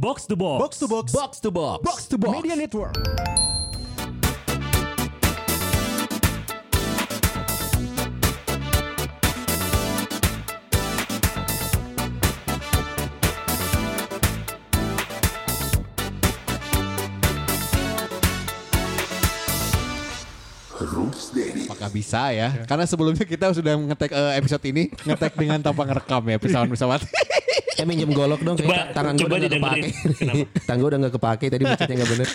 Box to Box. Box to box. Box to box. Box to box. Media Network. Apakah bisa ya? Karena sebelumnya kita sudah ngetek eh, episode ini ngetek dengan tanpa ngerekam ya pesawat-pesawat. Eh minjem golok dong Coba- tangan gue coba udah gak kepake. tangan gue udah gak kepake tadi mencetnya gak bener.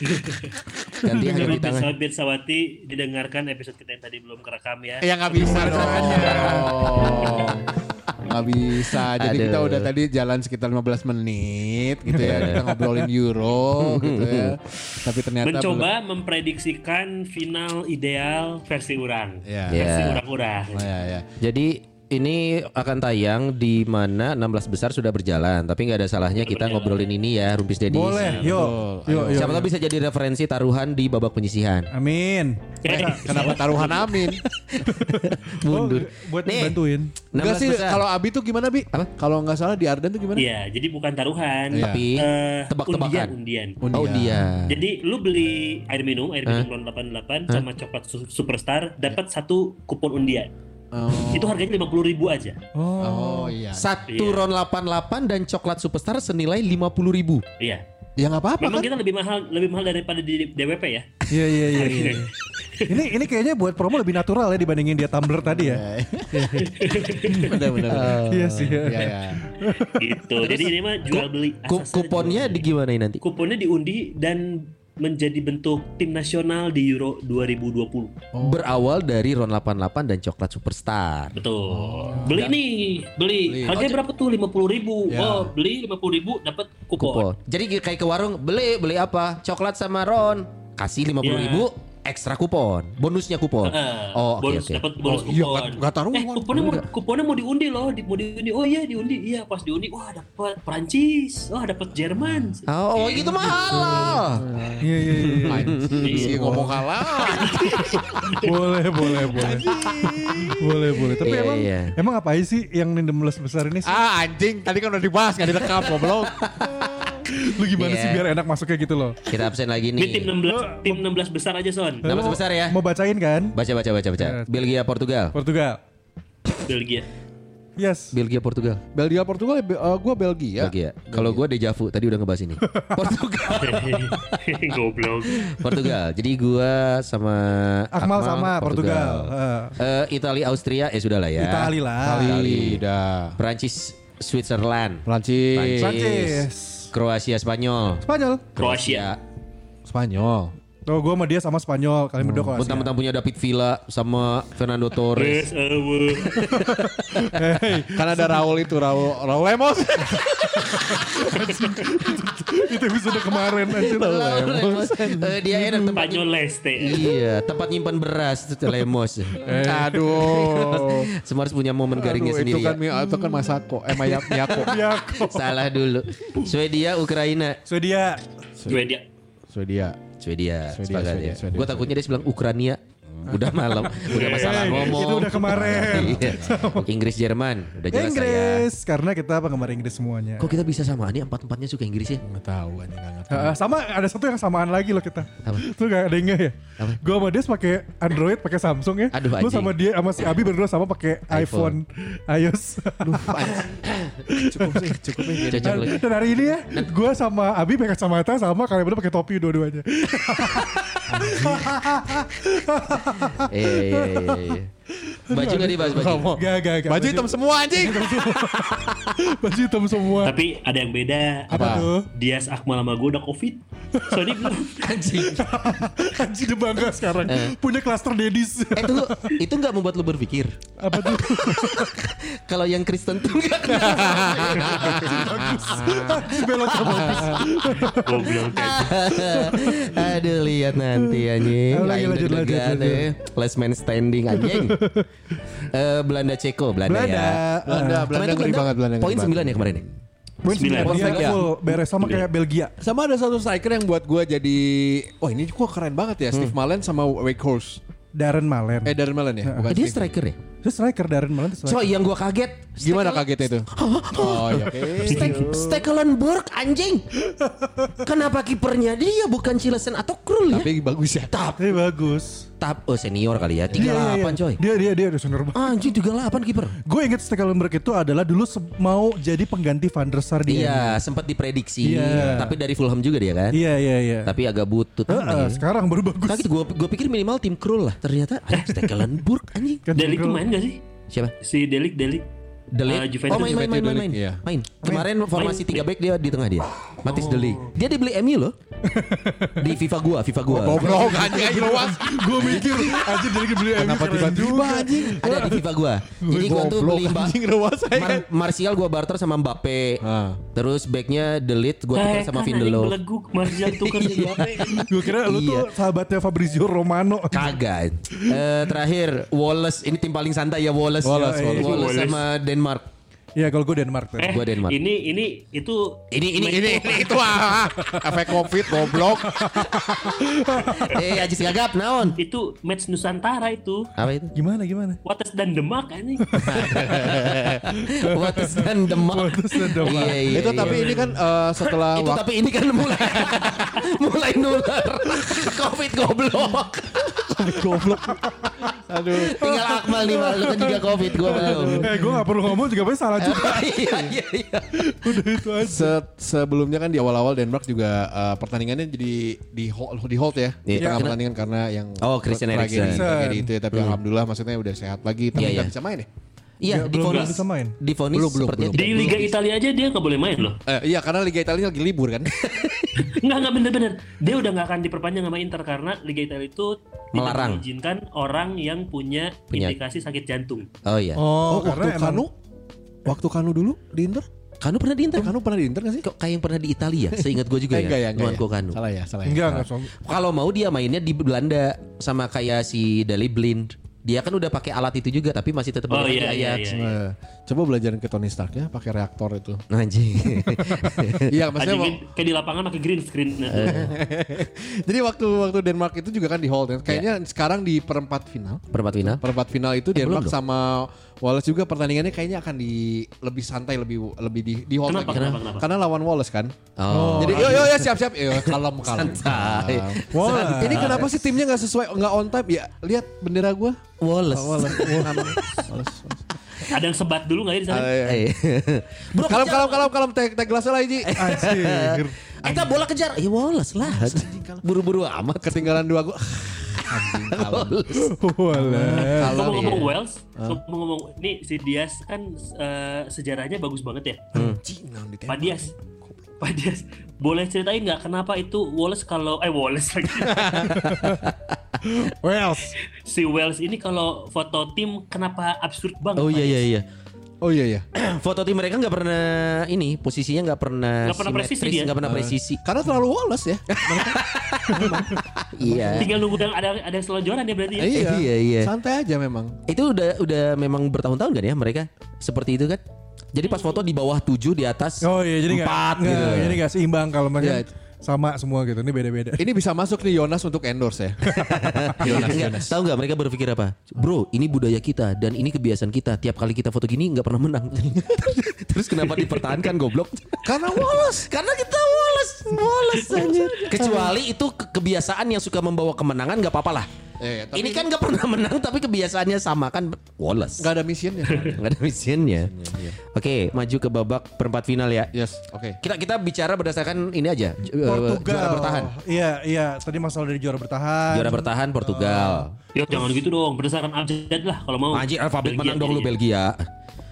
Ganti hanya di tangan. Pesawat Bersawati didengarkan episode kita yang tadi belum kerekam ya. ya nggak bisa dong. Nggak bisa. Jadi kita udah tadi jalan sekitar 15 menit gitu ya. Kita ngobrolin Euro gitu ya. Tapi ternyata Mencoba memprediksikan final ideal versi orang. Ya. Versi Ya. orang-orang. belum- Ya, ya. Jadi ini akan tayang di mana 16 besar sudah berjalan, tapi nggak ada salahnya kita ngobrolin ini ya, Rumpis Dedis. Boleh, yuk. Betul. Yuk, yuk. Siapa tahu bisa jadi referensi taruhan di babak penyisihan. Amin. Kenapa taruhan amin? Mundur. Oh, buat Nih, bantuin. 16 Enggak sih kalau Abi tuh gimana Bi? Kalau nggak salah di Arden tuh gimana? Iya, jadi bukan taruhan. Iya. Tapi Eh, tebak-tebakan. Undian, undian. Oh dia. Jadi lu beli air minum, air minum ron 88 sama coklat su- superstar dapat satu kupon undian. Oh, Itu harganya 50.000 ribu aja. oh iya. Satu Iya. ron 88 dan coklat superstar senilai 50 ribu. Iya. Ya nggak apa-apa Memang kan? kita lebih mahal lebih mahal daripada di DWP ya. Iya iya iya. iya. ini ini kayaknya buat promo lebih natural ya dibandingin dia tumbler tadi ya. Benar-benar. Iya sih. Iya ya. gitu. Jadi ini mah jual beli Ku- kuponnya di beli. gimana nanti? kuponnya diundi dan menjadi bentuk tim nasional di Euro 2020. Berawal dari ron 88 dan coklat superstar. Betul. Beli nih, beli. Beli. Harganya berapa tuh? 50.000 ribu. Ya. Oh, beli 50.000 ribu dapat kupon. Kupon. Jadi kayak ke warung beli beli apa? Coklat sama ron. Kasih 50 Iya. ribu ekstra kupon. Bonusnya kupon. Heeh, Oh oke bonus oke. dapat bonus Oh, iya, kupon. nggak taruhan. Eh, kuponnya mau kuponnya mau diundi loh, di, mau diundi. Oh iya diundi. Iya, pas diundi wah dapat Prancis. Wah, dapat Jerman. Oh, oh gitu mahal loh. Iya iya iya. Anjing ngomong kalah. boleh boleh boleh. boleh boleh. Tapi Iya, emang iya. emang apa sih yang 16 besar ini sih? Ah anjing, tadi kan udah dibahas nggak direkam goblok. Lu gimana Iya. sih biar enak masuknya gitu loh? Kita absen lagi Ini tim nih. 16 tim 16 besar aja, Son. Nama sebesar ya. Mau bacain kan? Baca baca baca baca. Iya. Belgia Portugal. Portugal. Belgia. Yes. Belgia Portugal. Belgia Portugal, uh, gue Belgia. Belgia. Kalau gue Dejavu tadi udah ngebahas ini. Portugal. Goblok. Portugal. Jadi gua sama Akmal sama Portugal. Heeh. Eh, Italia Austria ya sudah lah ya. Itali lah. Itali, dah. Perancis Switzerland. Prancis. Prancis. Kroasia Spanyol. Spanyol. Kroasia. Spanyol. Tuh gue sama dia sama Spanyol. Kalian berdua Kroasia. Mentang-mentang punya David Villa sama Fernando Torres. Awe. Kan ada Raul itu, Raul, Raul Lemos. Itu episode kemarin anjir. Eh, dia enak tempat Spanyol Leste. Iya, tempat nyimpan beras itu Lemos. Aduh. Semua harus punya momen garingnya Aduh, sendiri itu kan, ya. Mi- itu kan Masako. Eh, Mayak, Miyako. Ya. Salah dulu. Swedia, Ukraina. Swedia. Swedia. Swedia. Swedia, Swedia, Swedia, ya. Swedia, Gue takutnya dia bilang Ukraina. Udah malam, udah masalah Eh, ngomong. itu udah kemarin. Iya. Inggris Jerman, udah jelas saya. Inggris. Karena kita penggemar Inggris semuanya. Kok kita bisa sama nih empat empatnya suka Inggris ya? Nggak tahu, anjing nggak. Heeh, sama ada satu yang samaan lagi loh kita. Apa? Tuh gak ada yang nggak ya? Apa? Gue sama dia pakai Android, pakai Samsung ya. Aduh, Lu sama dia sama si Abi berdua sama pakai iPhone, iOS. Cukup sih, cukup sih. Dan, lagi. dan hari ini ya, gue sama Abi pakai kacamata sama kalian berdua pakai topi dua-duanya. Iya, iya, iya, iya. Baju gak dibahas baju? Gak, gak, gak. Baju hitam semua anjing. Baju hitam semua. Tapi ada yang beda. Apa tuh? Dias Akmal sama gue udah covid. Soalnya bilang Anjing. Anjing dia bangga sekarang. Punya klaster dedis. Eh tunggu, itu gak membuat lu berpikir? Apa tuh? Kalau yang Kristen tuh gak Anjing beloknya bagus. goblok kan. Aduh lihat nanti anjing. Lain lanjut, deg-degan lanjut. Last man standing anjing. Eh, Belanda Ceko, Belanda, Belanda. ya. Belanda, Belanda tuh ngeri banget Belanda. Poin ngeri 9 ya kemarin ya? Poin Sembilan. sembilan. Dia Perfect ya? full beres sama kayak Belgia. Sama ada satu striker yang buat gue jadi, wah ini kok keren banget ya, Steve Malen sama Wakehorse. Darren Malen. Eh Darren Malen ya, bukan Eh, dia striker ya? Itu striker Darren Mullen itu striker. Coy yang gua kaget. Gimana kagetnya itu? Oh, iya. oke. Stek- Stekelenburg anjing. Kenapa kipernya dia bukan Cilesen atau Krul ya? Tapi bagus ya. Tap, Tapi bagus. Tap, oh senior kali ya. 38 Iya, iya, iya. coy. Dia dia dia udah senior banget. Anjing 38 kiper. Gue inget Stekelenburg itu adalah dulu mau jadi pengganti Van der Sar di Iya, sempat diprediksi. Iya. Tapi dari Fulham juga dia kan. Iya iya iya. Tapi agak butut. Heeh, namanya. sekarang baru bagus. Kaget gue gue pikir minimal tim Krul lah. Ternyata Stekelenburg anjing. Delik main gak sih? Siapa? Si Delik Delik. Delik. Eh, Juventus, oh main main main main main. Delik, iya. Main. Kemarin formasi Main. 3 back dia di tengah dia. Matis Delik. Dia dibeli MU loh. di FIFA gua, FIFA gua. Goblok anjing aja luas. Gue mikir anjir jadi beli MU Kenapa tiba-tiba anjing? Ada di FIFA gua. Jadi gua tuh beli anjing luas saya. Mar- Martial gua barter sama Mbappe. Ah. Terus backnya Delit gua tukar Eh, sama kan Vindelo. anjing beleguk Martial tukar jadi apa? Gue kira lu Iya. tuh sahabatnya Fabrizio Romano. Kagak. Eh, terakhir Wallace ini tim paling santai ya Wallace. Wallace, Wallace, Wallace. Wallace. sama Denmark. Iya kalau gue Denmark tadi. Eh, Gua Denmark. ini ini itu Ini ini Ini ini itu ah. Efek Covid goblok. eh Ajis gagap naon? itu match Nusantara itu. Apa itu? Gimana gimana? Wates dan Demak anjing. Wates dan Demak. Wates dan Demak. Iya, iya, Itu iya. tapi ini kan eh, setelah itu waktu tapi ini kan mulai mulai nular covid goblok goblok. Aduh. tinggal Akmal nih Mal. lu kan juga covid gua belum Eh gue gak perlu ngomong juga pasti salah juga. iya iya iya Udah itu aja. Se- sebelumnya kan di awal-awal Denmark juga eh, pertandingannya jadi di hold, di hold ya. Iya. Di tengah Kena- pertandingan karena yang Oh, Christian Eriksen. tragedi itu ya. Tapi alhamdulillah maksudnya udah sehat lagi. Tapi Iya, nggak iya. bisa main ya? Iya difonis bisa main. difonis Belum, belum, belum. Di Liga Italia aja dia nggak boleh main loh. Eh, iya karena Liga Italia lagi libur kan. Enggak enggak bener-bener. Dia udah nggak akan diperpanjang sama Inter karena Liga Italia itu tidak Melarang. mengizinkan orang yang punya Punya- indikasi sakit jantung. oh iya Oh, waktu karena emang Kanu waktu Kanu dulu di Inter? Kanu pernah di Inter Kanu pernah di Inter gak sih? kok kayak yang pernah di Italia seingat gue juga Eh, ya enggak ya, enggak ya. Kanu Salah ya, salah ya. enggak enggak kalau mau dia mainnya di Belanda sama kayak si Dali Blind dia kan udah pakai alat itu juga tapi masih tetap Oh iya di iya iya. Eh, coba belajarin ke Tony Stark ya pakai reaktor itu. anjing Iya, maksudnya Anjing mau- kayak di lapangan pakai green screen. Jadi waktu waktu Denmark itu juga kan di hold ya. Kayaknya sekarang di perempat final. perempat final Perempat final itu Eh, Denmark belum sama Wallace juga pertandingannya kayaknya akan di lebih santai lebih lebih di, di hold Kenapa, lagi. kenapa, kenapa? Karena lawan Wallace kan. oh Jadi yo yo yo siap siap yo kalem kalem. Santai. Wah, ini kenapa sih timnya nggak sesuai nggak on time ya? Lihat bendera gua. Wallace Wallace. Wallace. Ada yang sebat dulu nggak ya di sana? Eh. Bro, Kalem kalem kalem kalem tag tag gelasnya lah Iji. Anjir. Kita bola kejar. Ya Wallace lah. Buru-buru amat. Ketinggalan dua gua. Anjing. Kalem. Ngomong-ngomong iya. Wales, ngomong-ngomong ini si Dias kan eh, sejarahnya bagus banget ya. Anjing, ditembak. Pak Dias, Pak Dias, boleh ceritain nggak kenapa itu Wallace kalau eh Wallace lagi Wales. si Wales ini kalau foto tim kenapa absurd banget? Oh iya iya iya. Oh iya iya. Foto tim mereka nggak pernah ini posisinya nggak pernah Nggak pernah presisi dia. nggak pernah presisi. Karena terlalu Wallace ya. Iya. Tinggal nunggu yang ada ada selonjoran ya berarti ya. iya. iya, iya. Santai aja memang. Itu udah udah memang bertahun-tahun kan ya mereka seperti itu kan? Jadi pas foto di bawah 7 di atas Oh iya jadi nggak Empat nggak, gitu. jadi nggak seimbang kalau Iya, macam itu. Sama semua gitu. Ini beda-beda. Ini bisa masuk nih Yonas untuk endorse ya. Yonas, Enggak, Yonas. tahu nggak mereka berpikir apa? Bro, ini budaya kita dan ini kebiasaan kita. Tiap kali kita foto gini nggak pernah menang. Terus kenapa dipertahankan goblok? Karena Wallace. Karena kita Wallace, Wallace anjir. Kecuali itu ke- kebiasaan yang suka membawa kemenangan nggak apa-apa lah. Eh, tapi ini kan nggak pernah menang tapi kebiasaannya sama kan Wallace. nggak ada misinya. Nggak ada misinya. Oke, maju ke babak perempat final ya. yes, oke. Kita kita bicara berdasarkan ini aja. eh, Portugal. Juara bertahan. Iya iya. Tadi masalah dari juara bertahan. Juara bertahan Portugal. Ya jangan gitu dong, berdasarkan abjad lah kalau mau. Anjir alfabet menang dong lu. Belgia.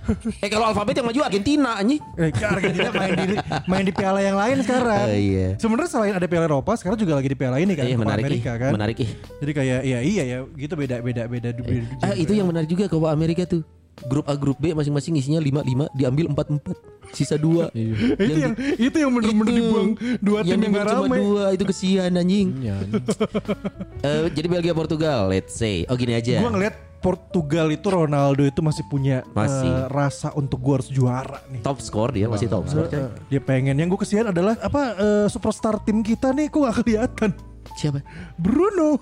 eh kalau alfabet yang maju Argentina anjing. Eh, Argentina main di main di piala yang lain sekarang. Oh, iya. Sebenarnya selain ada piala Eropa, sekarang juga lagi di piala ini kan, Iya menarik Amerika ih, kan. menarik ih. Jadi kayak iya iya ya gitu beda beda beda. beda Ah itu yang menarik juga Copa Amerika tuh. Grup A, grup B masing-masing isinya 5-5 diambil 4-4 Sisa 2 itu yang itu yang bener-bener dibuang dua tim yang, gak rame. dua itu kesian anjing. Eh, jadi Belgia Portugal, let's say. Oh gini aja. Gue ngeliat Portugal itu Ronaldo itu masih punya Masih. eh, rasa untuk gue harus juara nih. Top score dia masih top score. Eh, dia pengen yang gue kesian adalah apa eh, superstar tim kita nih kok gak kelihatan Siapa? Bruno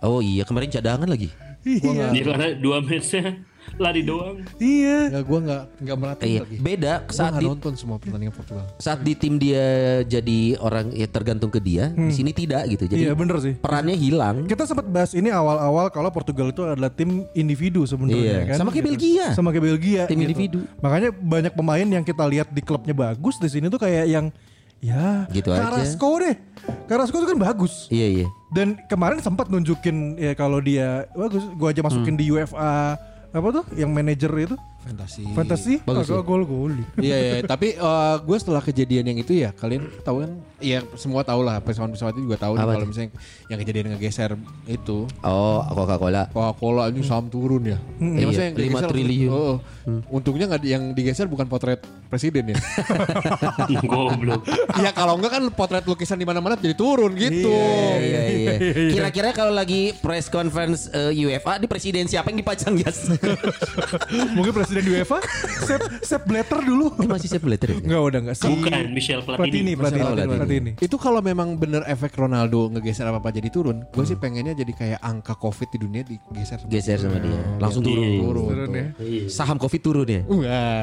Oh iya kemarin cadangan lagi. iya Ya, karena dua matchnya Lari doang. Iya. Ya gue nggak nggak merhatiin Iya, lagi. beda saat di nonton semua pertandingan Portugal. saat di tim dia jadi orang ya tergantung ke dia, di sini tidak gitu. Jadi Iya bener sih. perannya hilang. Kita sempat bahas ini awal-awal kalau Portugal itu adalah tim individu sebenarnya Iya, kan. sama kayak Belgia. Sama kayak Belgia. Tim gitu. individu. Makanya banyak pemain yang kita lihat di klubnya bagus di sini tuh kayak yang ya Gitu aja. Carrasco deh. Carrasco itu kan bagus. Iya iya. Dan kemarin sempat nunjukin ya kalau dia bagus, gua aja masukin di UFA apa tuh? Yang manajer itu Fantasi. fantasi Bagus agak gol gol Iya, iya. Tapi gue setelah kejadian yang itu ya, kalian tahu kan? Iya, semua tahu lah. Pesawat-pesawat itu juga tahu kalau misalnya yang kejadian ngegeser itu. Oh, Coca-Cola. Coca-Cola ini saham turun ya. Iya, maksudnya yang lima digeser- triliun. Oh, oh. Untungnya nggak yang digeser bukan potret presiden ya. Goblok. Iya kalau enggak kan potret lukisan di mana-mana jadi turun gitu. Iya iya. Kira-kira kalau lagi press conference eh, UEFA di presiden siapa yang dipajang jas? mungkin presiden UEFA Sepp Sepp Blatter dulu Ini masih saya belajar ya? Enggak udah enggak sih Bukan Michel Platini Platini. Platini Platini. Platini Itu kalau memang bener efek Ronaldo ngegeser apa-apa jadi turun, gue sih pengennya jadi kayak angka covid di dunia digeser. sama Geser sama dia. Langsung Iya, turun. Turun. Turun ya Iya. Saham Covid turun ya? Wah.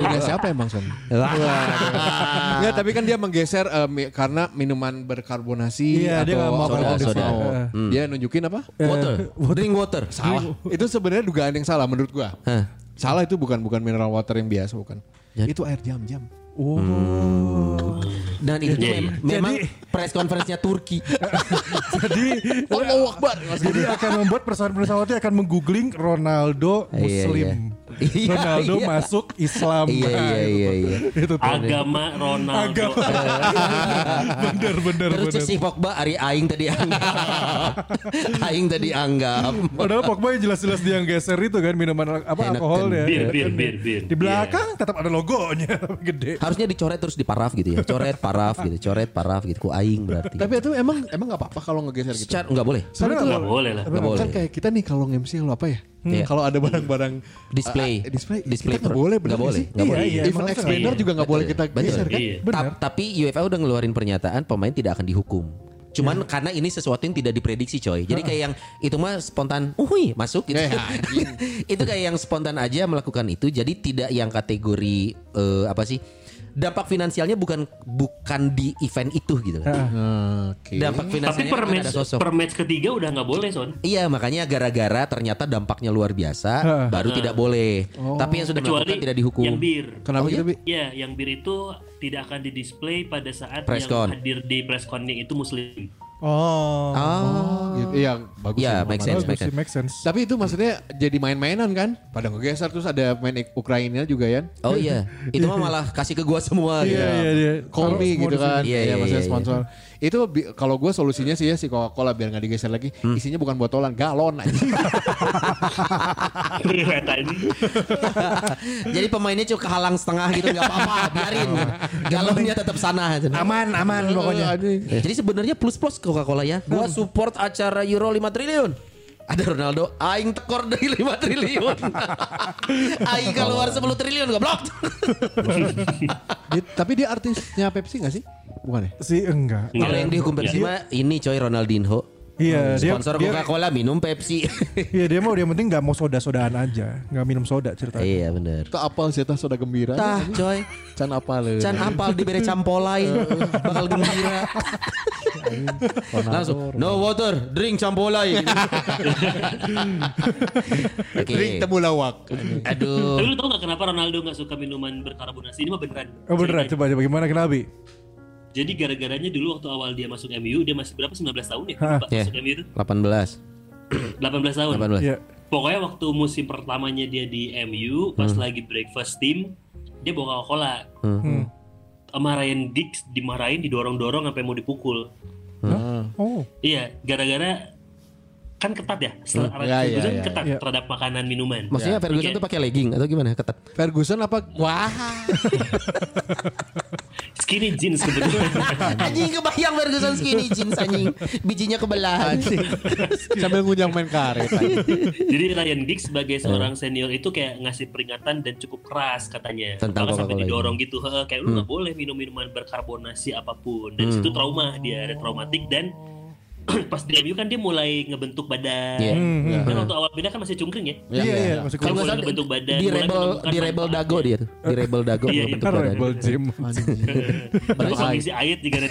Udah siapa emang Son? Enggak, tapi kan dia menggeser mi- karena minuman berkarbonasi Iya, dia atau nggak mau soda, soda. Soda. Hmm. Dia nunjukin apa? Water. Drink water. Salah. Itu sebenarnya dugaan yang salah menurut gua. Hah. Salah itu bukan bukan mineral water yang biasa bukan. Jadi- Itu air jam-jam. Oh Dan itu tuh Iya, mem- memang press conference-nya Turki. Jadi Allahu Akbar. Jadi akan membuat pesawat-pesawatnya akan menggoogling Ronaldo Iya, Muslim. Iya. Ronaldo Iya. masuk Islam. Iya iya iya iya. Itu tuh. Agama Ronaldo. bener bener Terus bener. si Pogba Ari Aing tadi anggap. Aing tadi anggap. Padahal Pogba yang jelas-jelas dia yang geser itu kan minuman apa Enak alkoholnya. Bir, Ya bir, kan? bir, bir. Di belakang tetap ada logonya gede. Harusnya dicoret terus diparaf gitu ya. Coret paraf gitu, coret paraf gitu. Ku aing berarti. Tapi itu emang emang nggak apa-apa kalau ngegeser gitu. Secara enggak boleh. Sebenarnya Nggak nggak- boleh lah. Nggak boleh. Kan kayak kita nih kalau nge-MC kalau apa ya? Iya. Kalau ada barang-barang Display. ah, display, Display kita nggak boleh nggak boleh, nggak Iya, boleh. iya, Even emang expander iya. juga nggak boleh kita Betul. geser kan? Iya. Benar. Ta- tapi UEFA udah ngeluarin pernyataan pemain tidak akan dihukum. Cuman karena ini sesuatu yang tidak diprediksi coy. Jadi kayak yang itu mah spontan, uhui masuk gitu. Anjing. itu kayak yang spontan aja melakukan itu. Jadi tidak yang kategori eh, apa sih? Dampak finansialnya bukan bukan di event itu gitu. Oke. Dampak Tapi finansialnya per kan ada match, sosok. per match ketiga udah nggak boleh Son. Iya makanya gara-gara ternyata dampaknya luar biasa Heeh. baru tidak boleh. Tapi yang sudah Kecuali melakukan tidak dihukum. yang bir. Kenapa Oh, gitu, iya? Bi? Ya, yang bir itu tidak akan didisplay pada saat Press yang con. hadir di press itu muslim. Oh. Oh. Gitu. Iya, bagus. Iya, sih, make sense, make sih, sense. make sense. Tapi itu maksudnya jadi main-mainan kan? Pada ngegeser terus ada main Ik- Ukraina juga ya. Oh iya, itu mah malah kasih ke gua semua Iya, gitu. iya, iya. Call me gitu kan. Iya, Iya, iya, maksudnya iya, sponsor. Itu kalau gue solusinya sih ya si Coca-Cola biar nggak digeser lagi. Hmm. Isinya bukan botolan, galon aja. Tadi. Jadi pemainnya cuma kehalang setengah gitu nggak apa-apa, biarin. Galonnya tetap sana. Aman, aman pokoknya. Jadi sebenarnya plus plus Coca-Cola ya. Gua support acara Euro 5 triliun. Ada Ronaldo, aing tekor dari 5 triliun. aing keluar 10 triliun goblok. Tapi dia artisnya Pepsi gak sih? Bukan ya? Sih enggak. Kalau yang dihukum Pepsi mah ini coy Ronaldinho. Iya, dia Sponsor dia, Coca-Cola minum Pepsi. Iya dia mau dia penting nggak mau soda-sodaan aja, nggak minum soda ceritanya. iya bener. Itu apal sih tah soda gembira. Tah coy. Can apal le. Can apal diberi campolai bakal gembira. Langsung no water, drink campolai. Oke. Drink temu lawak. Aduh. Tapi lu tau gak kenapa Ronaldo gak suka minuman berkarbonasi? Ini mah beneran. Oh beneran, coba coba gimana kenapa? Jadi gara-garanya dulu waktu awal dia masuk MU, dia masih berapa? 19 tahun ya? Hah. Iya. Masuk MU itu 18. 18 tahun. 18. Iya. Pokoknya waktu musim pertamanya dia di MU, pas lagi breakfast team, dia bawa Coca-Cola. Hmm. Sama Ryan Giggs dimarahin, didorong-dorong sampai mau dipukul. Oh. Iya, gara-gara kan ketat ya. Setelah Hmm. Iya, iya, Ferguson iya, ketat iya. terhadap makanan minuman. Maksudnya Ferguson Iya. tuh pakai legging atau gimana? Ketat. Ferguson apa? Wah. Skinny jeans kebetulan. anjing kebayang Ferguson skinny jeans anjing. Bijinya kebelah. Sambil ngunyah main karet. Jadi Ryan Giggs sebagai seorang senior itu kayak ngasih peringatan dan cukup keras katanya. Tentang Bahkan sampai didorong gitu, "Heeh, kayak lu nggak boleh minum minuman berkarbonasi apa pun. Dan situ trauma dia, ada traumatik dan pas di MU kan dia mulai ngebentuk badan. Iya. Hmm, Kan waktu awal pindah kan masih cungkring ya. Iya iya masih Kalau Kalau nggak ngebentuk badan, di rebel di rebel dago dia tuh. Di rebel dago Iya, bentuk kan badan. rebel gym. Terus mau ngisi ait juga ada.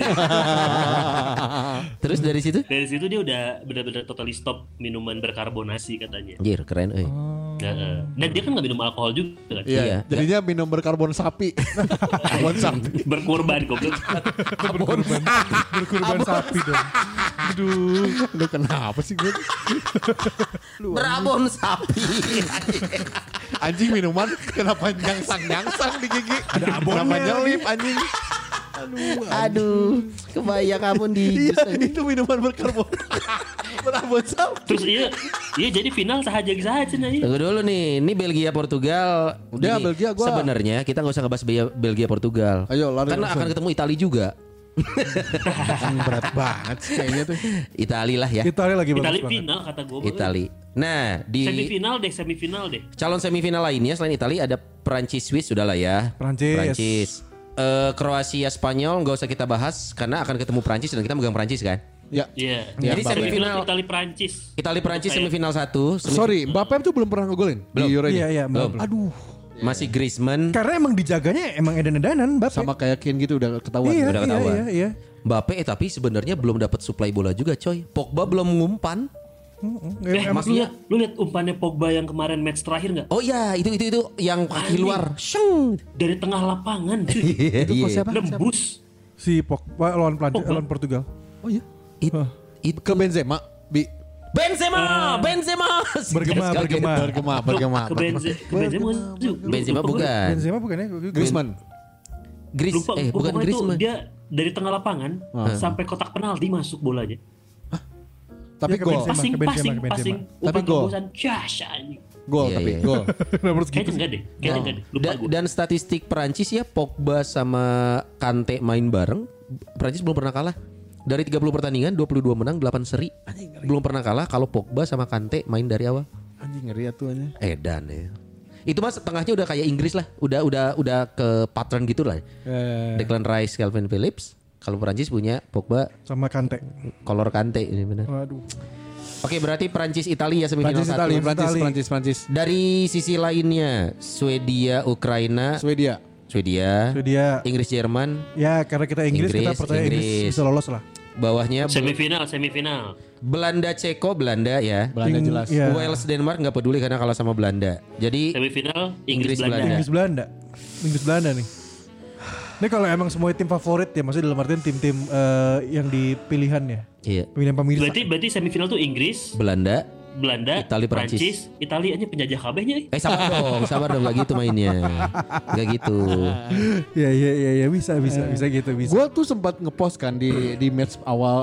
Terus dari situ? Dari situ dia udah benar-benar totally stop minuman berkarbonasi katanya. Anjir, keren euy. Heeh. Dan dia kan nggak minum alkohol juga kan. Iya, Iya. jadinya minum berkarbon sapi. Berkorban goblok. Berkurban berkurban sapi dong. Aduh. Lu kenapa sih gue? Berabon sapi. Anjing minuman kenapa nyangsang-nyangsang di gigi? Ada abonnya. Kenapa nyelip anjing? Aduh, kebayang kamu di Iya, itu minuman berkarbon. berkarbon sapi. Terus iya, iya jadi final sahaja sahaja nah iya. Tunggu dulu nih, ini Belgia Portugal. Udah, Gini, Belgia gua- Sebenarnya kita nggak usah ngebahas Belgia, Belgia Portugal. Ayo, lari Karena langsung. akan ketemu Italia juga. Berat banget sih kayaknya tuh. Italia lah ya. Italia lagi bagus Itali banget. final kata gue. Italia. Nah, di Semifinal deh, semifinal deh. calon semifinal lainnya selain Italia ada Prancis Swiss sudah lah ya. Prancis. Prancis. Eh, Kroasia Spanyol nggak usah kita bahas karena akan ketemu Prancis dan kita megang Prancis kan. Ya. Iya. Iya, Jadi Mbappe. semifinal Itali Prancis. Italia Prancis Kayak- semifinal satu. semi- Sorry, Mbappe tuh belum pernah ngegolin di Euro ini. Iya iya Belum. belum. Aduh, masih Griezmann, Karena emang dijaganya emang edan-edanan Bapak. sama kayak Kane gitu udah ketahuan. Iya, udah iya, ketahuan. iya, iya. Mbappe eh, tapi sebenarnya belum dapat suplai bola juga coy. Pogba belum ngumpan. Eh, Emang- maksudnya lu lihat umpannya Pogba yang kemarin match terakhir nggak? Oh iya, itu itu itu yang kaki luar. Shung. Dari tengah lapangan. Iya, Itu kok siapa? Nembus. si Pogba lawan Prancis lawan Portugal. Oh iya. It, it, Ke Benzema, Bi. Benzema, Benzema. Bergema, bergema. Bergema, bergema. Ke Benzema. Benzema bukan. Benzema bukan ya? Griezmann. Gris, Lupa, eh bukan Griezmann. dia dari tengah lapangan sampai kotak penalti masuk bolanya. Tapi Dia ke gol. Benzema. Passing, Benzema, passing, Benzema. passing. Tapi gol. Cash. Gol Iya, tapi iya. gol. Gitu? Kayaknya enggak deh. Kayaknya enggak deh. Lupa Dan, gue. dan statistik Perancis ya Pogba sama Kante main bareng. Perancis belum pernah kalah. Dari 30 pertandingan 22 menang 8 seri. Belum pernah kalah kalau Pogba sama Kante main dari awal. Anjing ngeri ya tuh anjing. Edan ya. Itu mas tengahnya udah kayak Inggris lah. Udah udah udah ke patron gitu lah. Eh, Declan Rice, Calvin Phillips. Kalau Perancis punya Pogba, Sama Kante. kolor Kante ini benar. Waduh. Oke berarti Perancis Italia semifinal Prancis, satu. Italia, Prancis, Itali. Prancis, Prancis. Dari sisi lainnya Swedia, Ukraina, Swedia. Swedia, Itu dia Inggris, Jerman. ya karena kita Inggris, kita Inggris, percaya Inggris. Inggris. bisa lolos lah. Bawahnya Semifinal, semifinal. Belanda, Ceko, Belanda ya. Belanda jelas. iya. Wales, Denmark nggak peduli karena kalah sama Belanda. Jadi Semifinal Inggris, Inggris Belanda. Belanda. Inggris Belanda. Inggris Belanda nih. Ini kalau emang semua tim favorit ya, maksudnya dalam artian tim-tim eh, yang di pilihannya. iya. Pemilihan pemirsa. Berarti berarti semifinal tuh Inggris, Belanda. Belanda, Itali, Prancis. Prancis, Italia aja penjajah kabehnya. Eh sabar dong, sabar dong, nggak gitu mainnya, nggak gitu. Iya iya iya ya, bisa bisa bisa gitu bisa. Gue tuh sempat ngepost kan di di match awal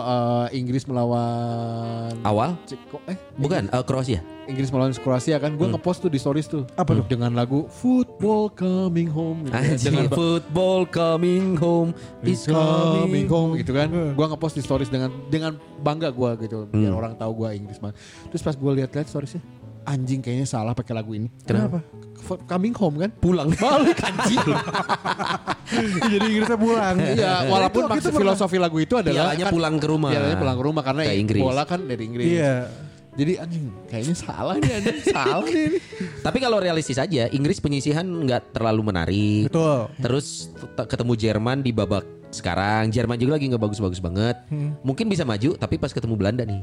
eh, Inggris melawan Awal? Ceko eh Bukan, eh, Kroasia. Inggris melawan Kroasia kan gue ngepost tuh di stories tuh Apa tuh? dengan lagu Football Coming Home gitu. Dengan football coming home is coming coming home gitu kan gue ngepost di stories dengan dengan bangga gue gitu biar orang tahu gue Inggris banget terus pas gue lihat-lihat storiesnya anjing kayaknya salah pakai lagu ini Kenapa? Coming home kan Pulang balik anjing. Jadi Inggrisnya pulang. Iya, walaupun Itu- maksud filosofi lagu itu adalah Pialanya kan- pulang ke rumah. Pialanya pulang ke rumah karena Ke Inggris. bola kan dari Inggris. Iya. Jadi anjing kayaknya salah nih anjing, salah nih. ini. Tapi kalau realistis aja, Inggris penyisihan nggak terlalu menarik. Betul. Terus ketemu Jerman di babak sekarang, Jerman juga lagi nggak bagus-bagus banget. Mungkin bisa maju, tapi pas ketemu Belanda nih.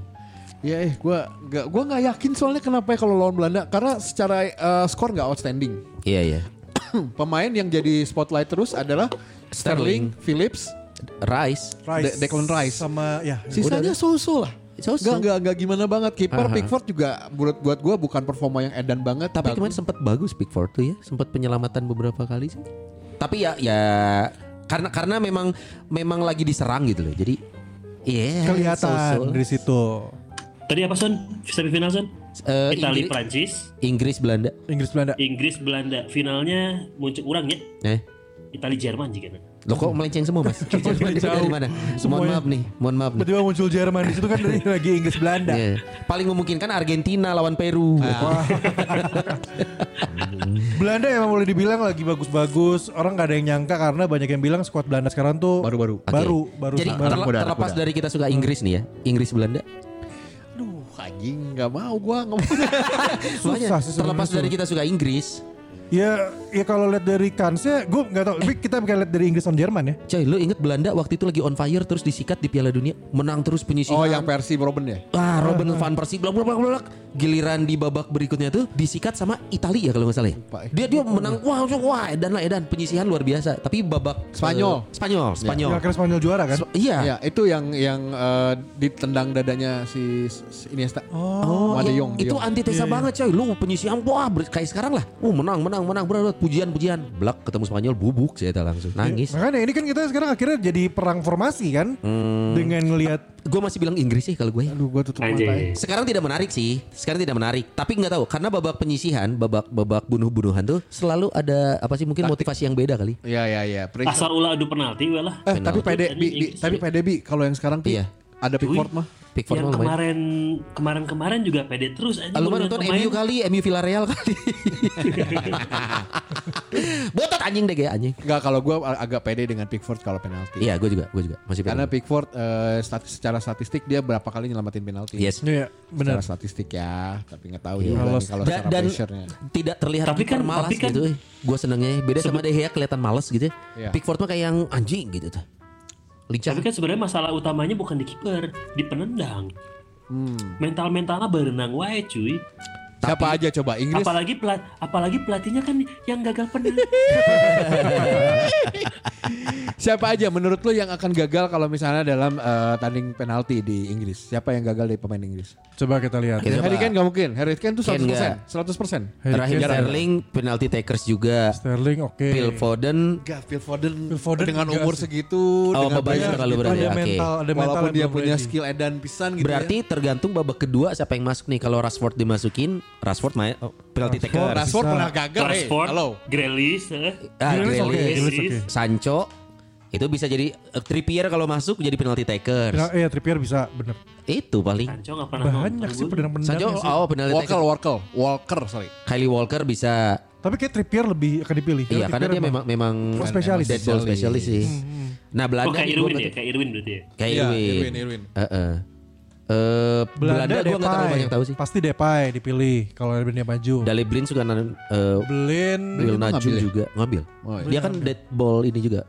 Iya, eh gua nggak gua nggak yakin soalnya kenapa ya kalau lawan Belanda karena secara eh, skor nggak outstanding. Iya iya. Pemain yang jadi spotlight terus adalah Sterling. Sterling, Phillips, Rice. Rice. De- Declan Rice. sama ya. sisanya so-so lah. So-so. Nggak, nggak, nggak gimana banget. Kiper Aha. Pickford juga buat buat gua bukan performa yang edan banget. Tapi Bagus. kemarin sempat bagus Pickford tuh ya, sempat penyelamatan beberapa kali sih. Tapi ya ya karena karena memang memang lagi diserang gitu loh. Jadi iya kelihatan so-so. dari situ. Tadi apa Son? Semifinal Son? Eh, Italia Prancis, Inggris Belanda. Inggris Belanda. Inggris Belanda. Finalnya muncul orang ya. Eh. Italia Jerman juga. Lo kok melenceng semua mas? Jerman itu dari mana? Mohon Semuanya. maaf nih, mohon maaf nih. Tiba-tiba muncul Jerman di situ kan dari lagi Inggris Belanda. Iya. Paling memungkinkan Argentina lawan Peru. Wah. Belanda emang boleh dibilang lagi bagus-bagus. Orang nggak ada yang nyangka karena banyak yang bilang skuad Belanda sekarang tuh Baru-baru. Baru baru Jadi baru. anak terlepas dari kita suka Inggris nih ya, Inggris Belanda. Anjing gak mau gue ngomong. susah sih terlepas sebenarnya. dari kita suka Inggris. Ya, ya kalau lihat dari kansnya, gue nggak tahu. Tapi kita bisa lihat dari Inggris sama Jerman ya. Coy, lu inget Belanda waktu itu lagi on fire terus disikat di Piala Dunia, menang terus penyisihan. Oh yang versi Robin ya? Ah, Robin van Persie blak blak blak blak. Giliran di babak berikutnya tuh disikat sama Italia ya kalau nggak salah ya. Ya. Dia dia menang wah wah, wah edan lah edan penyisihan luar biasa. Tapi babak Spanyol. eh, Spanyol, Spanyol. Akhirnya Spanyol juara kan? Sp- Iya. Ya itu yang yang eh, ditendang dadanya si, si Iniesta. Oh, iya, Jong, De itu antitesa banget coy. Lu penyisihan wah kayak sekarang lah. Uh menang menang menang bro pujian pujian. Blak ketemu Spanyol bubuk saya langsung nangis. Makanya ini kan kita sekarang akhirnya jadi perang formasi kan? Hmm. Dengan ngelihat Gue masih bilang Inggris sih kalau gue. ya. Aduh gue tutup mata. ya. Sekarang tidak menarik sih. Sekarang tidak menarik. Tapi nggak tahu karena babak penyisihan, babak babak bunuh-bunuhan tuh selalu ada apa sih mungkin motivasi yang beda kali. Iya iya iya. Periksa. Asal ulah adu penalti we lah. Eh tapi pede bi, bi, tapi pede bi kalau yang sekarang tuh Iya. Ada Pickford mah. Pickford yang kemarin kemarin kemarin juga pede terus aja. Lu nonton. MU kali, MU Villarreal kali. Botot anjing deh kayak anjing. Enggak kalau gue agak pede dengan Pickford kalau penalti. Iya, gue juga, gue juga masih Karena pede. Pickford eh, stat- secara statistik dia berapa kali nyelamatin penalti. Yes. Iya, benar. Secara statistik ya, tapi nggak tahu Iya. juga Kalau- secara dan pressure-nya. tidak terlihat Tapi kan- malas tapi kan- gitu. Gue senengnya beda sama De Gea kelihatan malas gitu. ya. Iya. Pickford mah kayak yang anjing gitu tuh. Lincah. Tapi kan sebenarnya masalah utamanya bukan di kiper, di penendang. Mental mentalnya berenang wae cuy. Siapa aja coba Inggris? Apalagi pelat, apalagi pelatihnya kan yang gagal penalti. Siapa aja menurut lu yang akan gagal kalau misalnya dalam eh, tanding penalti di Inggris? Siapa yang gagal dari pemain Inggris? Coba kita lihat. Kita- Harry Kane gak mungkin. Harry Kane tuh Kane 100%. 100%. Harry Raheem Kane, Sterling penalti takers juga. Sterling oke. Phil Foden Gak, Phil Foden, Phil Foden dengan umur sih. segitu, Oh, dengan bebannya banyak- terlalu berat ada ya, oke. mental walaupun dia punya ready. skill edan pisan gitu Berarti tergantung babak kedua siapa yang masuk nih. Kalau Rashford dimasukin, Rashford main oh, penalti ya. taker. Rashford Bisa. pernah gagal, eh. Rashford, Halo. Grealish, eh. Ah, Grealish Grealish, oke. Sancho itu bisa jadi eh, Trippier kalau masuk jadi penalti takers. Nah, iya Trippier bisa bener. Itu paling. Sancho nggak pernah Banyak nonton sih gua. pedang-pedangnya Sancho sih. oh penalti Walker, taker. Walker, Walker, sorry. Kylie Walker bisa. Tapi kayak Trippier lebih akan dipilih. Iya karena dia memang memang Oh, spesialis. dead ball spesialis sih. Nah Oh Belanda kayak nih gua Irwin ya, berarti- kayak Irwin berarti ya. Kayak Irwin. Irwin, Irwin. Heeh. Eh, Belanda, gue nggak terlalu banyak tahu sih. Pasti Depay dipilih kalau dia maju. Dali Blin suka nan- eh, Blin, Najum ya? juga ngambil. Oh, iya. Dia kan dead ball ini juga.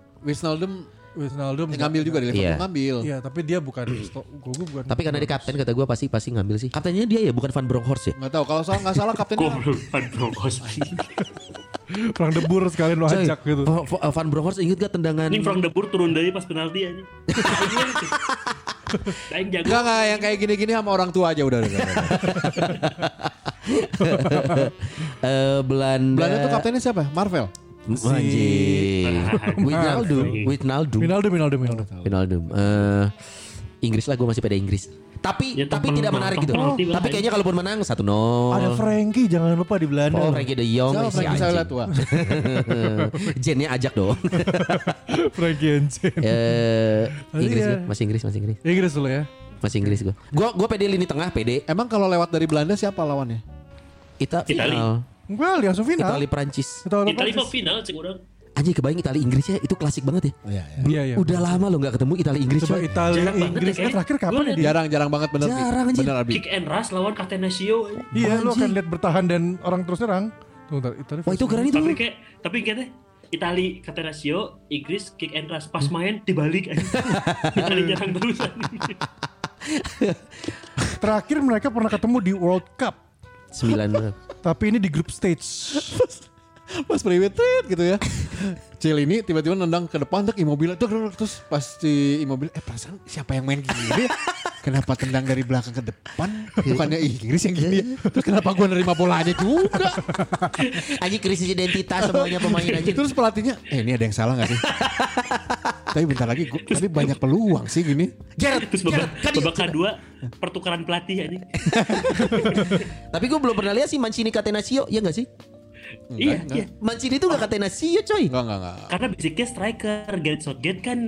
Wijnaldum Wijnaldum ngambil juga di Liverpool Iya. ngambil. Iya, tapi dia bukan sto- gua gua bukan. Tapi karena dia kapten kata gue pasti pasti ngambil sih. Kaptennya dia ya bukan Van Bronckhorst ya. Nggak tahu kalau salah nggak salah kaptennya Van Bronckhorst. perang debur sekalian lo ajak gitu. Va- Va- Van Bronckhorst inget gak tendangan? Ini Frank De Boer turun dari pas penalti aja. Daeng jago. Enggak enggak yang kayak gini-gini sama orang tua aja udah. Eh, Belanda. Belanda tuh kaptennya siapa? Marvel. Anjing. Wijnaldum. Wijnaldum, Wijnaldum, Wijnaldum. Wijnaldum. Eh, Inggris lah gue masih pada Inggris. Tapi Ya, tapi tidak menarik gitu. Tapi kayaknya kalaupun menang 1-0. Ada Frankie jangan lupa di Belanda. Oh Frankie de Jong Siapa si Frankie anjing. tua? Jennya ajak dong. Frankie Enchen. Eh, Inggris gua, masih Inggris, masih Inggris. Inggris dulu ya. Masih Inggris gue. Gue gue pede lini tengah, pede. Emang kalau lewat dari Belanda siapa lawannya? Ita Itali. Enggak, langsung final. Itali Prancis. Itali Prancis. mau final cek orang. Anjing kebayang Itali Inggris ya itu klasik banget ya. Iya, Iya, iya. Udah lama lo nggak ketemu Itali Inggris Coba banget Inggris. ya, terakhir kapan ya? Jarang-jarang banget bener. Jarang, anjing. Bener Abi. Kick and rush lawan Catenaccio. Iya, lu akan lihat bertahan dan orang terus nyerang. Tunggu, bentar, Italia Wah itu keren itu. Tapi kayak tapi kayak Itali Catenaccio, Inggris kick and rush pas main dibalik aja. Itali jarang terus. Terakhir mereka pernah ketemu di World Cup. Sembilan. Tapi ini di group stage. Pas priwit gitu ya. Cil ini tiba-tiba nendang ke depan tek Immobile terus pas si Immobile eh perasaan siapa yang main gini ya? Kenapa tendang dari belakang ke depan? Bukannya Inggris yang gini ya? Terus kenapa gua nerima bolanya juga? Anjing krisis identitas semuanya pemain anjing. Terus pelatihnya, eh ini ada yang salah gak sih? Tapi bentar lagi, gua, tapi banyak peluang sih gini. Gerard, Terus babak, kan babak kedua pertukaran pelatih aja. Tapi gue belum pernah lihat sih Mancini Catenaccio, ya gak sih? iya, iya. Mancini itu gak Catenaccio coy. Enggak, enggak, enggak. Karena basicnya striker, Gareth Southgate kan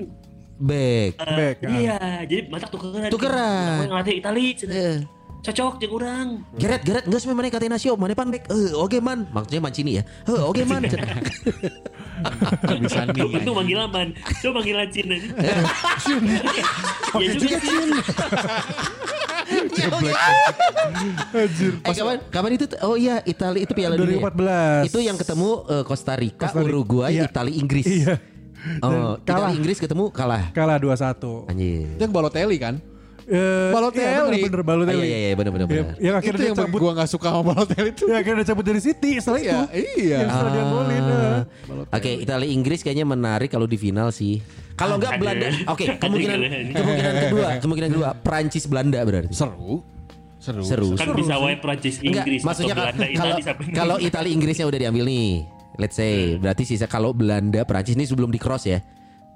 Back. eh, Back, iya, jadi mata tukeran. Tukeran. Ngelatih Itali. cina. Eh, cocok jeung urang. Geret, geret, nggak semua mana katanya nasio, mana pan back, eh, oke man, maksudnya Mancini ya, eh, oke man, Bisa nih. Itu panggilan man. Coba panggilan Cina. Ya juga sih. Eh, kapan, kapan itu? Oh iya, Italia itu Piala Dunia. 2014. Itu yang ketemu eh, Costa Rica, Costa Rica. Uruguay, Iya. Italia, Inggris. Iya. Oh, kalah. Italia, Inggris ketemu kalah. Kalah 2-1. Anjir. Itu yang Balotelli kan? Eh, Balotelli. Iya, bener, bener, Ah, Balotelli. iya, iya, iya, benar, benar, Iya, benar. yang Itu akhirnya yang dia cabut. gue gak suka sama Balotelli itu. Ya akhirnya cabut dari City setelah itu. Iya, iya. Yang setelah dia golin. eh. Oke, Italia Inggris kayaknya menarik kalau di final sih. Kalau enggak. Belanda. Oke, Ada kemungkinan kemungkinan kedua, kemungkinan kedua Prancis Belanda berarti. Seru. Seru. Seru. Kan bisa wae Prancis Enggak, Inggris maksudnya atau ka- Belanda kalau Italia kalau Italia Inggrisnya udah diambil nih. Let's say berarti sisa kalau Belanda Prancis ini sebelum di cross ya.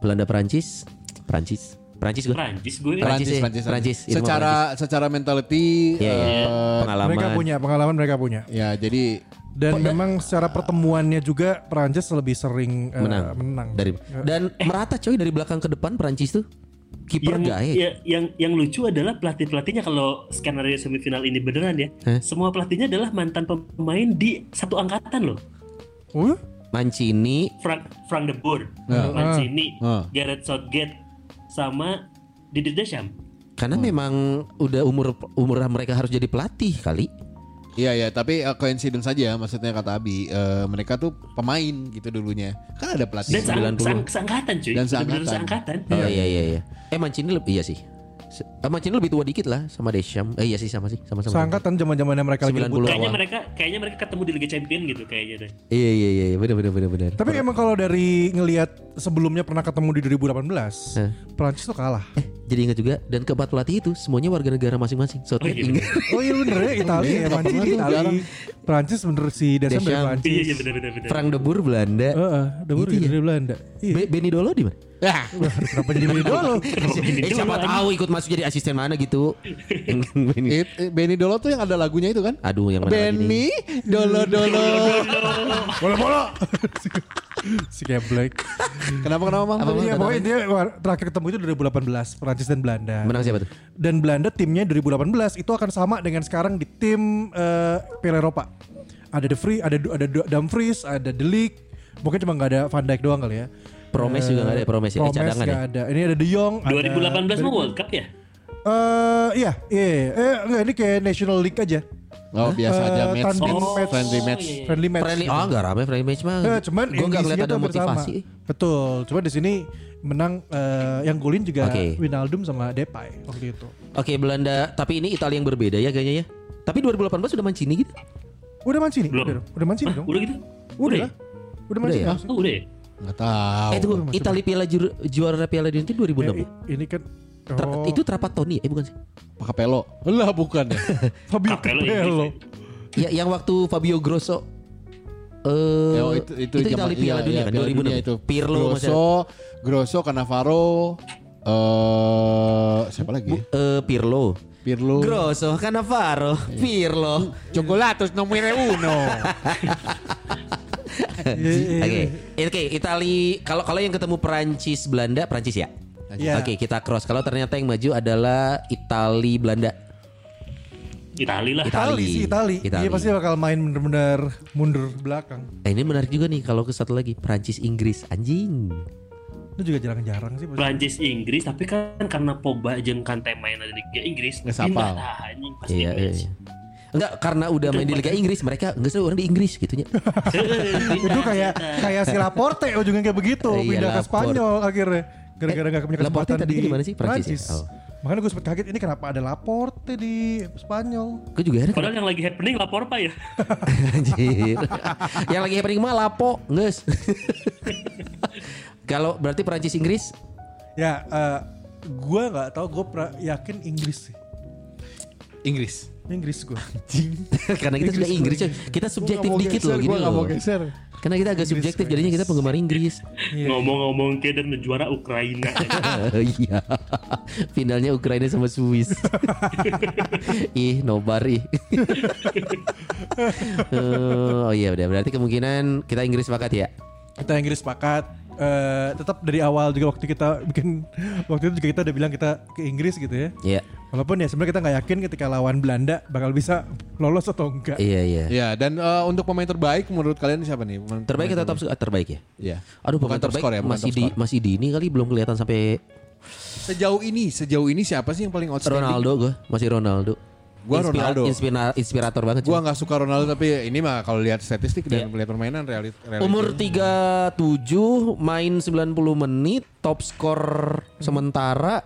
Belanda Prancis, Prancis, Prancis gue. Prancis gue. Prancis Prancis, ya, Prancis, Prancis. Itu mah Secara secara mentality Iya, iya. eh, Pengalaman. Mereka punya pengalaman mereka punya. ya jadi Dan memang secara pertemuannya juga Prancis lebih sering eh, menang. menang. Dari dan merata coy dari belakang ke depan Prancis tuh. Kiper yang, ya, yang yang lucu adalah pelatih pelatihnya kalau skenario semifinal ini beneran ya, Hah? semua pelatihnya adalah mantan pemain di satu angkatan loh. Uh, Mancini, Frank Frank de Boer, Ya. Mancini, Ah. Gareth Southgate, sama Didier Deschamps. karena memang udah umur umur mereka harus jadi pelatih kali. Iya ya, tapi uh, coincidence saja maksudnya kata Abi, eh, mereka tuh pemain gitu dulunya. Kan ada pelatih. Dan seang, 90. seang, seangkatan cuy. Dan seangkatan. seangkatan. Oh iya iya iya. Eh Mancini lebih iya sih. Se- eh, Mancini lebih tua dikit lah sama Deschamps. Eh iya sih sama sih, sama-sama. seangkatan zaman-zamannya mereka lagi 90. rebut. Kayaknya mereka kayaknya mereka ketemu di Liga Champion gitu kayaknya deh. Iya iya iya iya, benar benar benar benar. Tapi emang kalau dari ngelihat sebelumnya pernah ketemu di 2018, Hah? Prancis tuh kalah. Eh, jadi ingat juga dan keempat pelatih itu semuanya warga negara masing-masing. Southgate Oh, iya. Oh iya bener ya Italia ya tuh, Italia. Prancis bener si Deschamps dari. Prancis. Iya iya benar benar benar. Frank de Boer Belanda. Heeh, udah Gitu ya? dari Belanda. Iya. Be- Benny Dolo di mana? Ya, Wah, Kenapa jadi Benny Dolo? eh siapa tahu ikut masuk jadi asisten mana gitu. Benny. Benny Dolo tuh yang ada lagunya itu kan? Aduh yang mana lagi nih? Benny Dolo Dolo. Bola bola. si kayak Black. Kenapa kenapa Mang? Iya pokoknya dia wah, terakhir ketemu itu 2018 Prancis dan Belanda. Menang siapa tuh? Dan Belanda timnya 2018 itu akan sama dengan sekarang di tim eh, Piala Eropa. Ada De Vries, ada ada Dumfries, ada De Ligt. Mungkin cuma nggak ada Van Dijk doang kali ya. Promes juga nggak ada ya, Promes ya? Eh, Promes cadangan nggak ya? ada. Ini ada De Jong. ada 2018 mah World Cup ya? Eh iya, iya. Eh enggak ini kayak National League aja. Oh biasa Eh, aja match. tanding match. match. Friendly match. iya, iya. Friendly match. Friendly, oh enggak rame friendly match mah. Eh, cuman gue yang nggak ngeliat ada tuh bersama. motivasi. Betul. Cuma di sini menang eh, yang golin juga Oke. Wijnaldum sama Depay waktu itu. Oke Belanda, tapi ini Italia yang berbeda ya kayaknya ya. Tapi 2018 sudah Mancini gitu. Udah Mancini? Belum. Udah, udah Mancini Hah, dong. udah gitu? Udah ya? lah. Udah Mancini. ya? langsung. Oh, udah ya? Nggak tahu. eh tunggu, Italia Piala Jur- juara Piala Dunia itu 2006 Eh, ya? ini kan Tra- oh, Itu Trapattoni eh bukan sih? Capello. Lah bukan ya. Fabio Capello Ya yang waktu Fabio Grosso eh Ya, oh, itu itu, itu Italia Piala iya, Dunia iya, kan Piala 2006 Dunia ya? itu. Pirlo. Grosso, Grosso, Cannavaro, eh siapa lagi? Eh, Pirlo. Pirlo. Grosso, Cannavaro, Pirlo. Chocolatos nomor uno. Iya, Oke, oke, Itali kalau kalau yang ketemu Prancis Belanda, Prancis ya. Iya. Oke, kita cross. Kalau ternyata yang maju adalah Itali Belanda. Itali lah. Itali. Itali sih Itali. Itali. Iya pasti bakal main bener-bener mundur belakang. Eh, ini menarik juga nih kalau ke satu lagi Prancis Inggris anjing. Itu juga jarang-jarang sih. Prancis Inggris tapi kan karena Pogba jeung Kante main di Liga Inggris Nggak pindah sapal. dah anjing pasti Iya, iya. Inggris. iya. Enggak karena udah main di Liga Inggris mereka enggak sih orang di Inggris gitu nya. itu kayak kayak si Laporte ujungnya kayak begitu Iya, pindah ke. Spanyol akhirnya gara-gara Eh, gak punya Laporte kesempatan di di mana sih? Prancis ya? Prancis. Oh. Makanya gue sempet kaget ini kenapa ada Laporte di Spanyol. Gue juga heran Padahal yang lagi happening lapor apa ya? Anjir. yang lagi happening mah lapo, nges. Kalau berarti Prancis Inggris Ya, eh gue nggak tahu gue yakin Inggris sih. Inggris. Inggris gue. karena kita sudah Inggris ya. Kita subjektif dikit loh gini Gue gak mau loh. geser. Karena kita agak subjektif jadinya kita penggemar Inggris. Iya. Ngomong-ngomong ke dan menjuara Ukraina. Iya. Finalnya Ukraina sama Swiss. ih, nobar ih. Eh, oh iya udah berarti kemungkinan kita Inggris sepakat ya. Kita Inggris sepakat. Eh, tetap dari awal juga waktu kita bikin waktu itu juga kita udah bilang kita ke Inggris gitu ya. Iya. Walaupun ya sebenarnya kita nggak yakin ketika lawan Belanda bakal bisa lolos atau enggak. Iya iya. Ya, dan eh, untuk pemain terbaik menurut kalian siapa nih? Pemain- Terbaik pemain kita top ah, terbaik ya. Iya. Aduh Bukan pemain terbaik ya, bukan masih di score. masih dini kali belum kelihatan sampai Sejauh ini, sejauh ini siapa sih yang paling outstanding? Ronaldo gue masih Ronaldo. Gua Inspira- Ronaldo. inspira- inspirator banget. Gua nggak suka Ronaldo tapi ini mah kalau lihat statistik dan Iya. melihat permainan realit, realit Umur 37 main 90 menit top skor sementara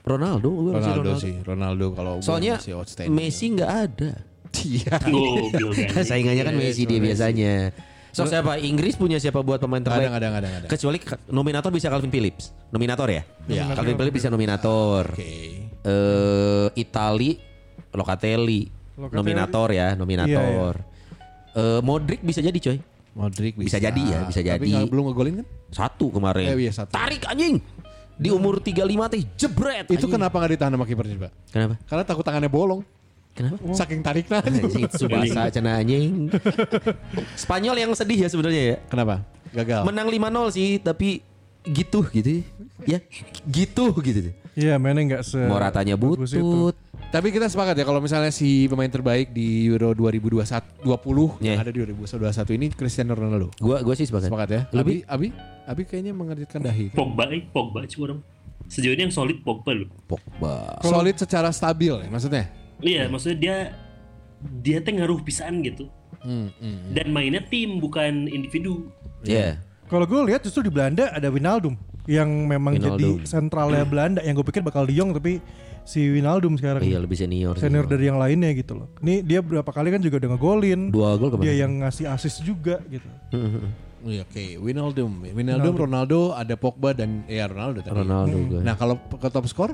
Ronaldo gua masih Ronaldo, sih, Ronaldo kalau Soalnya masih outstanding. Messi nggak ada. Iya. Kan. Saingannya kan Messi dia biasanya. So siapa Inggris punya siapa buat pemain ada, terbaik? ada, ada, nggak ada. Kecuali nominator bisa Calvin Phillips. Nominator ya? Iya. Calvin Phillips bisa nominator. Oke. Eh Itali Locatelli. Locatelli. Nominator ya, nominator. Eh Modric bisa jadi coy. Modric Bisa jadi ya, bisa Tapi jadi. nggak- belum ngegolin kan? Satu kemarin. Eh, iya, satu. Tarik anjing. Di umur 35 teh jebret. Itu anjing. kenapa nggak ditahan sama kipernya, Pak? Kenapa? Karena takut tangannya bolong. Kenapa? Saking tariknya. Anjing Subasa cina anjing. Spanyol yang sedih ya sebenarnya ya. Kenapa? Gagal. Menang 5-0 sih, tapi gitu gitu. Ya, gitu gitu. Iya, mainnya nggak se Moratanya butut. Tapi kita sepakat ya kalau misalnya si pemain terbaik di Euro 2021 20 yang Yeah. ada di 2021 ini Cristiano Ronaldo. Gua gua sih sepakat. Sepakat ya? Lebih Abi, Abi, Abi kayaknya mengerjakan dahi. Pogba, eh, Pogba cuma orang. Sejauh ini yang solid Pogba loh. Pogba. Solid secara stabil ya maksudnya. Iya, maksudnya dia dia teh ngaruh pisan gitu. Hmm, hmm. Dan mainnya tim bukan individu. Iya. Kalau gue lihat justru di Belanda ada Wijnaldum yang memang Wijnaldum. jadi sentralnya Belanda yang gue pikir bakal Jong tapi si Wijnaldum sekarang Iya lebih senior. sih. senior dari yang lainnya gitu loh. Ini dia berapa kali kan juga udah ngegolin. Dua gol kemarin. Dia yang ngasih assist juga gitu. Iya, Oke, Wijnaldum. Wijnaldum, Ronaldo, ada Pogba dan ya Ronaldo tadi. Ronaldo gue. Nah, kalau ke top skor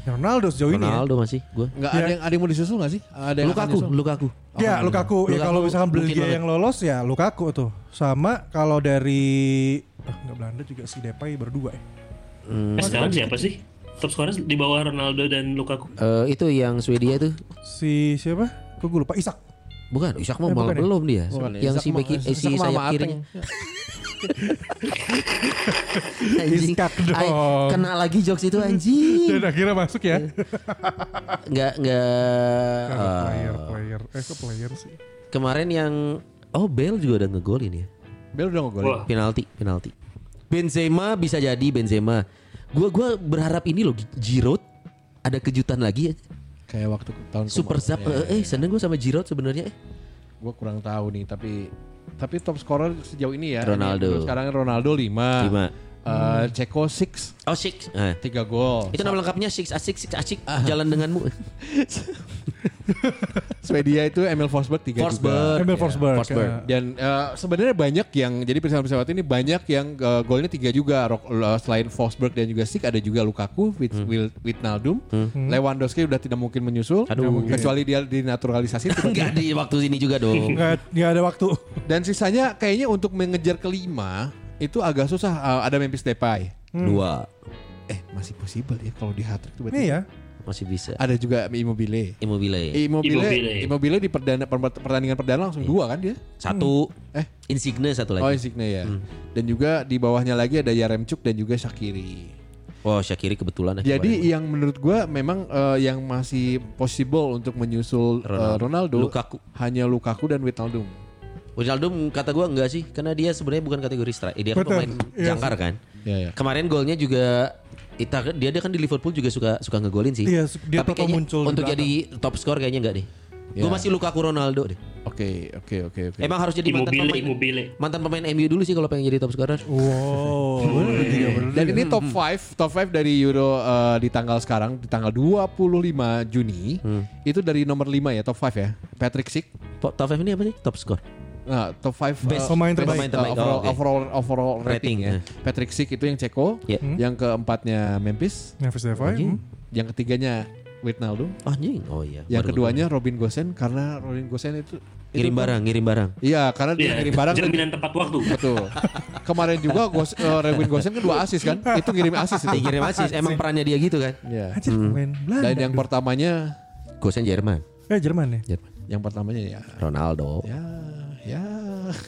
Ronaldo sejauh ini ya. Ronaldo masih gue. nggak ada yang ada yang mau disusul nggak sih? Ada yang Lukaku? Lukaku. Ya Lukaku, ya Lukaku kalau misalkan Belgia banget. yang lolos ya Lukaku tuh. Sama kalau dari ah, nggak Belanda juga si Depay berdua ya. Nah, sekarang siapa sih? Top scorer di bawah Ronaldo dan Lukaku. Eh, itu yang Swedia itu Si siapa? Kok gue lupa Isak. bukan Isak mah Eh, malah bukan ya? belum dia. Bukan ya, yang Isak si beki eh, si sayap. Ateng. Anjing. Iskak dong. Ay, kena lagi jokes itu anjing. Dan akhirnya masuk ya. Enggak enggak Karena eh, player, player. Eh kok player sih? kemarin yang oh Bale juga udah ngegolin ya. Bel udah ngegolin. Penalti, penalti. Benzema bisa jadi Benzema. Gua gua berharap ini loh Giroud ada kejutan lagi ya. Kayak waktu tahun Super. Zap eh, eh seneng gue sama Giroud sebenarnya eh. Gue kurang tahu nih, tapi tapi top scorer sejauh ini ya. Ronaldo. Ini, sekarang Ronaldo 5. Lima. Eh, Ceko 6, Oh six. Eh. 3 gol. Itu nama lengkapnya six asik six asik jalan denganmu. Swedia itu Emil Forsberg 3 Forsberg. juga. Emil ya, Forsberg. Forsberg. ya. Dan eh, sebenarnya banyak yang jadi pesawat-pesawat ini banyak yang eh, golnya tiga juga Rok- eh, selain Forsberg dan juga Sik ada juga Lukaku, Wit, Wil- Wijnaldum, Lewandowski udah tidak mungkin menyusul Aduh. kecuali dia dinaturalisasi. Enggak di waktu ini juga dong. Nggak, nggak ada waktu. dan sisanya kayaknya untuk mengejar kelima itu agak susah. Eh, ada Memphis Depay. Dua Eh masih possible ya kalau di hat trick itu berarti. Nih ya. Masih bisa. Ada juga Immobile. Immobile. Immobile, Immobile. Immobile di perdana, per- pertandingan perdana langsung dua kan dia. Satu. Eh. Insigne satu Oh lagi. Insigne ya. Dan juga di bawahnya lagi ada Yaremchuk dan juga Shakiri. Oh, Shakiri kebetulan ya. Jadi yang menurut gua memang eh, yang masih possible untuk menyusul eh, Ronaldo. Ronaldo, Lukaku. hanya Lukaku dan Wijnaldum. Wijnaldum kata gua enggak sih karena dia sebenarnya bukan kategori strike. Dia kan pemain Iya jangkar kan. Ya ya. Kemarin golnya juga Ita, dia dia kan di Liverpool juga suka suka ngegolin sih. Iya, dia Tapi kayaknya muncul untuk jadi top skor kayaknya enggak deh. Ya. Gue masih Lukaku Ronaldo deh. Oke oke oke oke. Emang harus jadi mantan pemain Immobile. mantan pemain MU dulu sih kalau pengen jadi top scorer. Wow. Dan ini top 5, top 5 dari Euro eh, di tanggal sekarang di tanggal 25 Juni. Itu dari nomor 5 ya, top 5 ya. Patrick. Po- Top 5 ini apa sih? Top skor. Nah, top 5 Best pemain terbaik. Pemain terbaik. overall, Oh, oke. overall overall rating, Rating, ya. ya. Patrick Schick itu yang Ceko, Ya. yang keempatnya Memphis, Memphis Depay. Hmm. yang ketiganya Wijnaldum, Anjing. Oh iya. yang baru keduanya Robin Gosen karena Robin Gosen itu ngirim barang, ngirim barang. Iya, karena dia Iya, ngirim barang jaminan tepat waktu. betul. Kemarin juga Gos, eh, Robin Gosen kan dua asis kan? Itu ngirim asis Dia itu. ngirim asis. Emang perannya dia gitu kan? Iya. Belanda. Dan yang pertamanya Gosen Jerman. Eh Jerman ya. Jerman. yang pertamanya ya Ronaldo. ya ya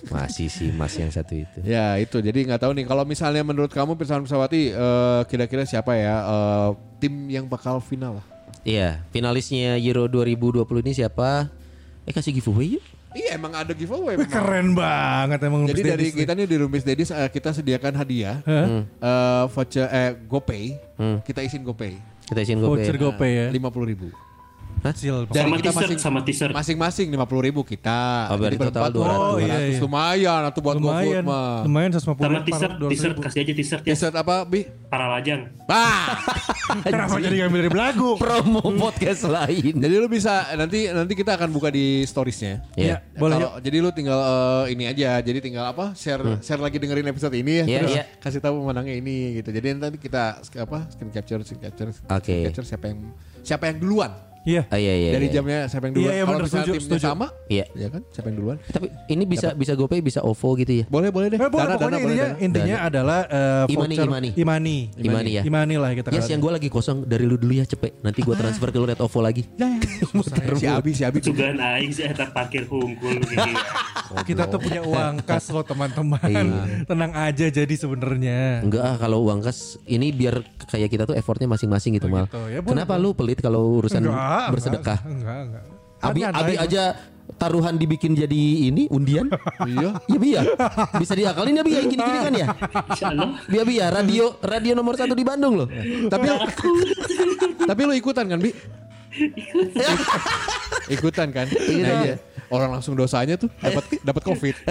Masih sih Mas yang satu itu. Ya itu jadi nggak tahu nih kalau misalnya menurut kamu Pirsawan Pesawati eh, kira-kira siapa ya eh, tim yang bakal final lah? Iya, finalisnya Euro 2020 ini siapa? Eh kasih giveaway yuk. Iya emang ada giveaway. Wih, memang. keren banget emang Jadi dari nih. kita nih di Rumis Dedis eh, kita sediakan hadiah Hah? eh, voucher eh GoPay. Kita isin GoPay Kita isiin GoPay. voucher GoPay ya. lima puluh ribu. Kecil. Dari sama kita t-shirt masing- sama t-shirt Masing-masing lima puluh ribu kita. Oh, berarti Jadi total berempat 200. Oh, iya, iya. Lumayan atau buat GoFood lumayan, mah. lumayan 150 sama t-shirt 200 t-shirt kasih aja t-shirt ya T-shirt apa Bi? para lajang Ah. Kenapa jadi ngambil dari belagu? Promo podcast lain. Jadi lu bisa nanti nanti kita akan buka di storiesnya. Iya. Boleh Kalau- Jadi lu tinggal eh, ini aja. Jadi tinggal apa? Share share lagi dengerin episode ini ya. Iya, terus iya. kasih tahu pemenangnya ini gitu. Jadi nanti kita apa? Screen capture, screen capture, screen Oke. capture siapa yang siapa yang duluan. Iya. Ah, iya iya. Dari iya. jamnya siapa yang Iya, duluan. iya, Kalau bener, misalnya setuju, timnya setuju. sama, Iya. ya kan? Siapa yang duluan? Tapi ini bisa bisa GoPay bisa OVO gitu ya. Boleh, boleh deh. Eh, pokoknya, pokoknya boleh, intinya, dana. intinya adalah eh, Imani, voucher imani. imani. Imani ya. Imani lah kita Yes, katakan. yang gue lagi kosong dari lu dulu ya cepet. Nanti gue transfer ke lu Red OVO lagi. Ya, ya. si Abi, si Abi. Sugan aing sih eta parkir hungkul gitu. Kita tuh punya uang kas loh teman-teman. Iya. Tenang aja jadi sebenarnya. Enggak ah kalau uang kas ini biar kayak kita tuh effortnya masing-masing gitu mal. gitu. Ya, boleh, Kenapa lu pelit kalau urusan Enggak, bersedekah? Enggak, enggak. Abi Kan Abi aja taruhan dibikin jadi ini undian. Iya. Iya bi ya. Bisa diakalin ya bi ya yang gini-gini kan ya. Insyaallah. Bi ya ya radio radio nomor satu di Bandung loh. Tapi tapi lu ikutan kan, Bi? ikutan kan? Nah, iya. Orang langsung dosanya tuh dapat dapat Covid.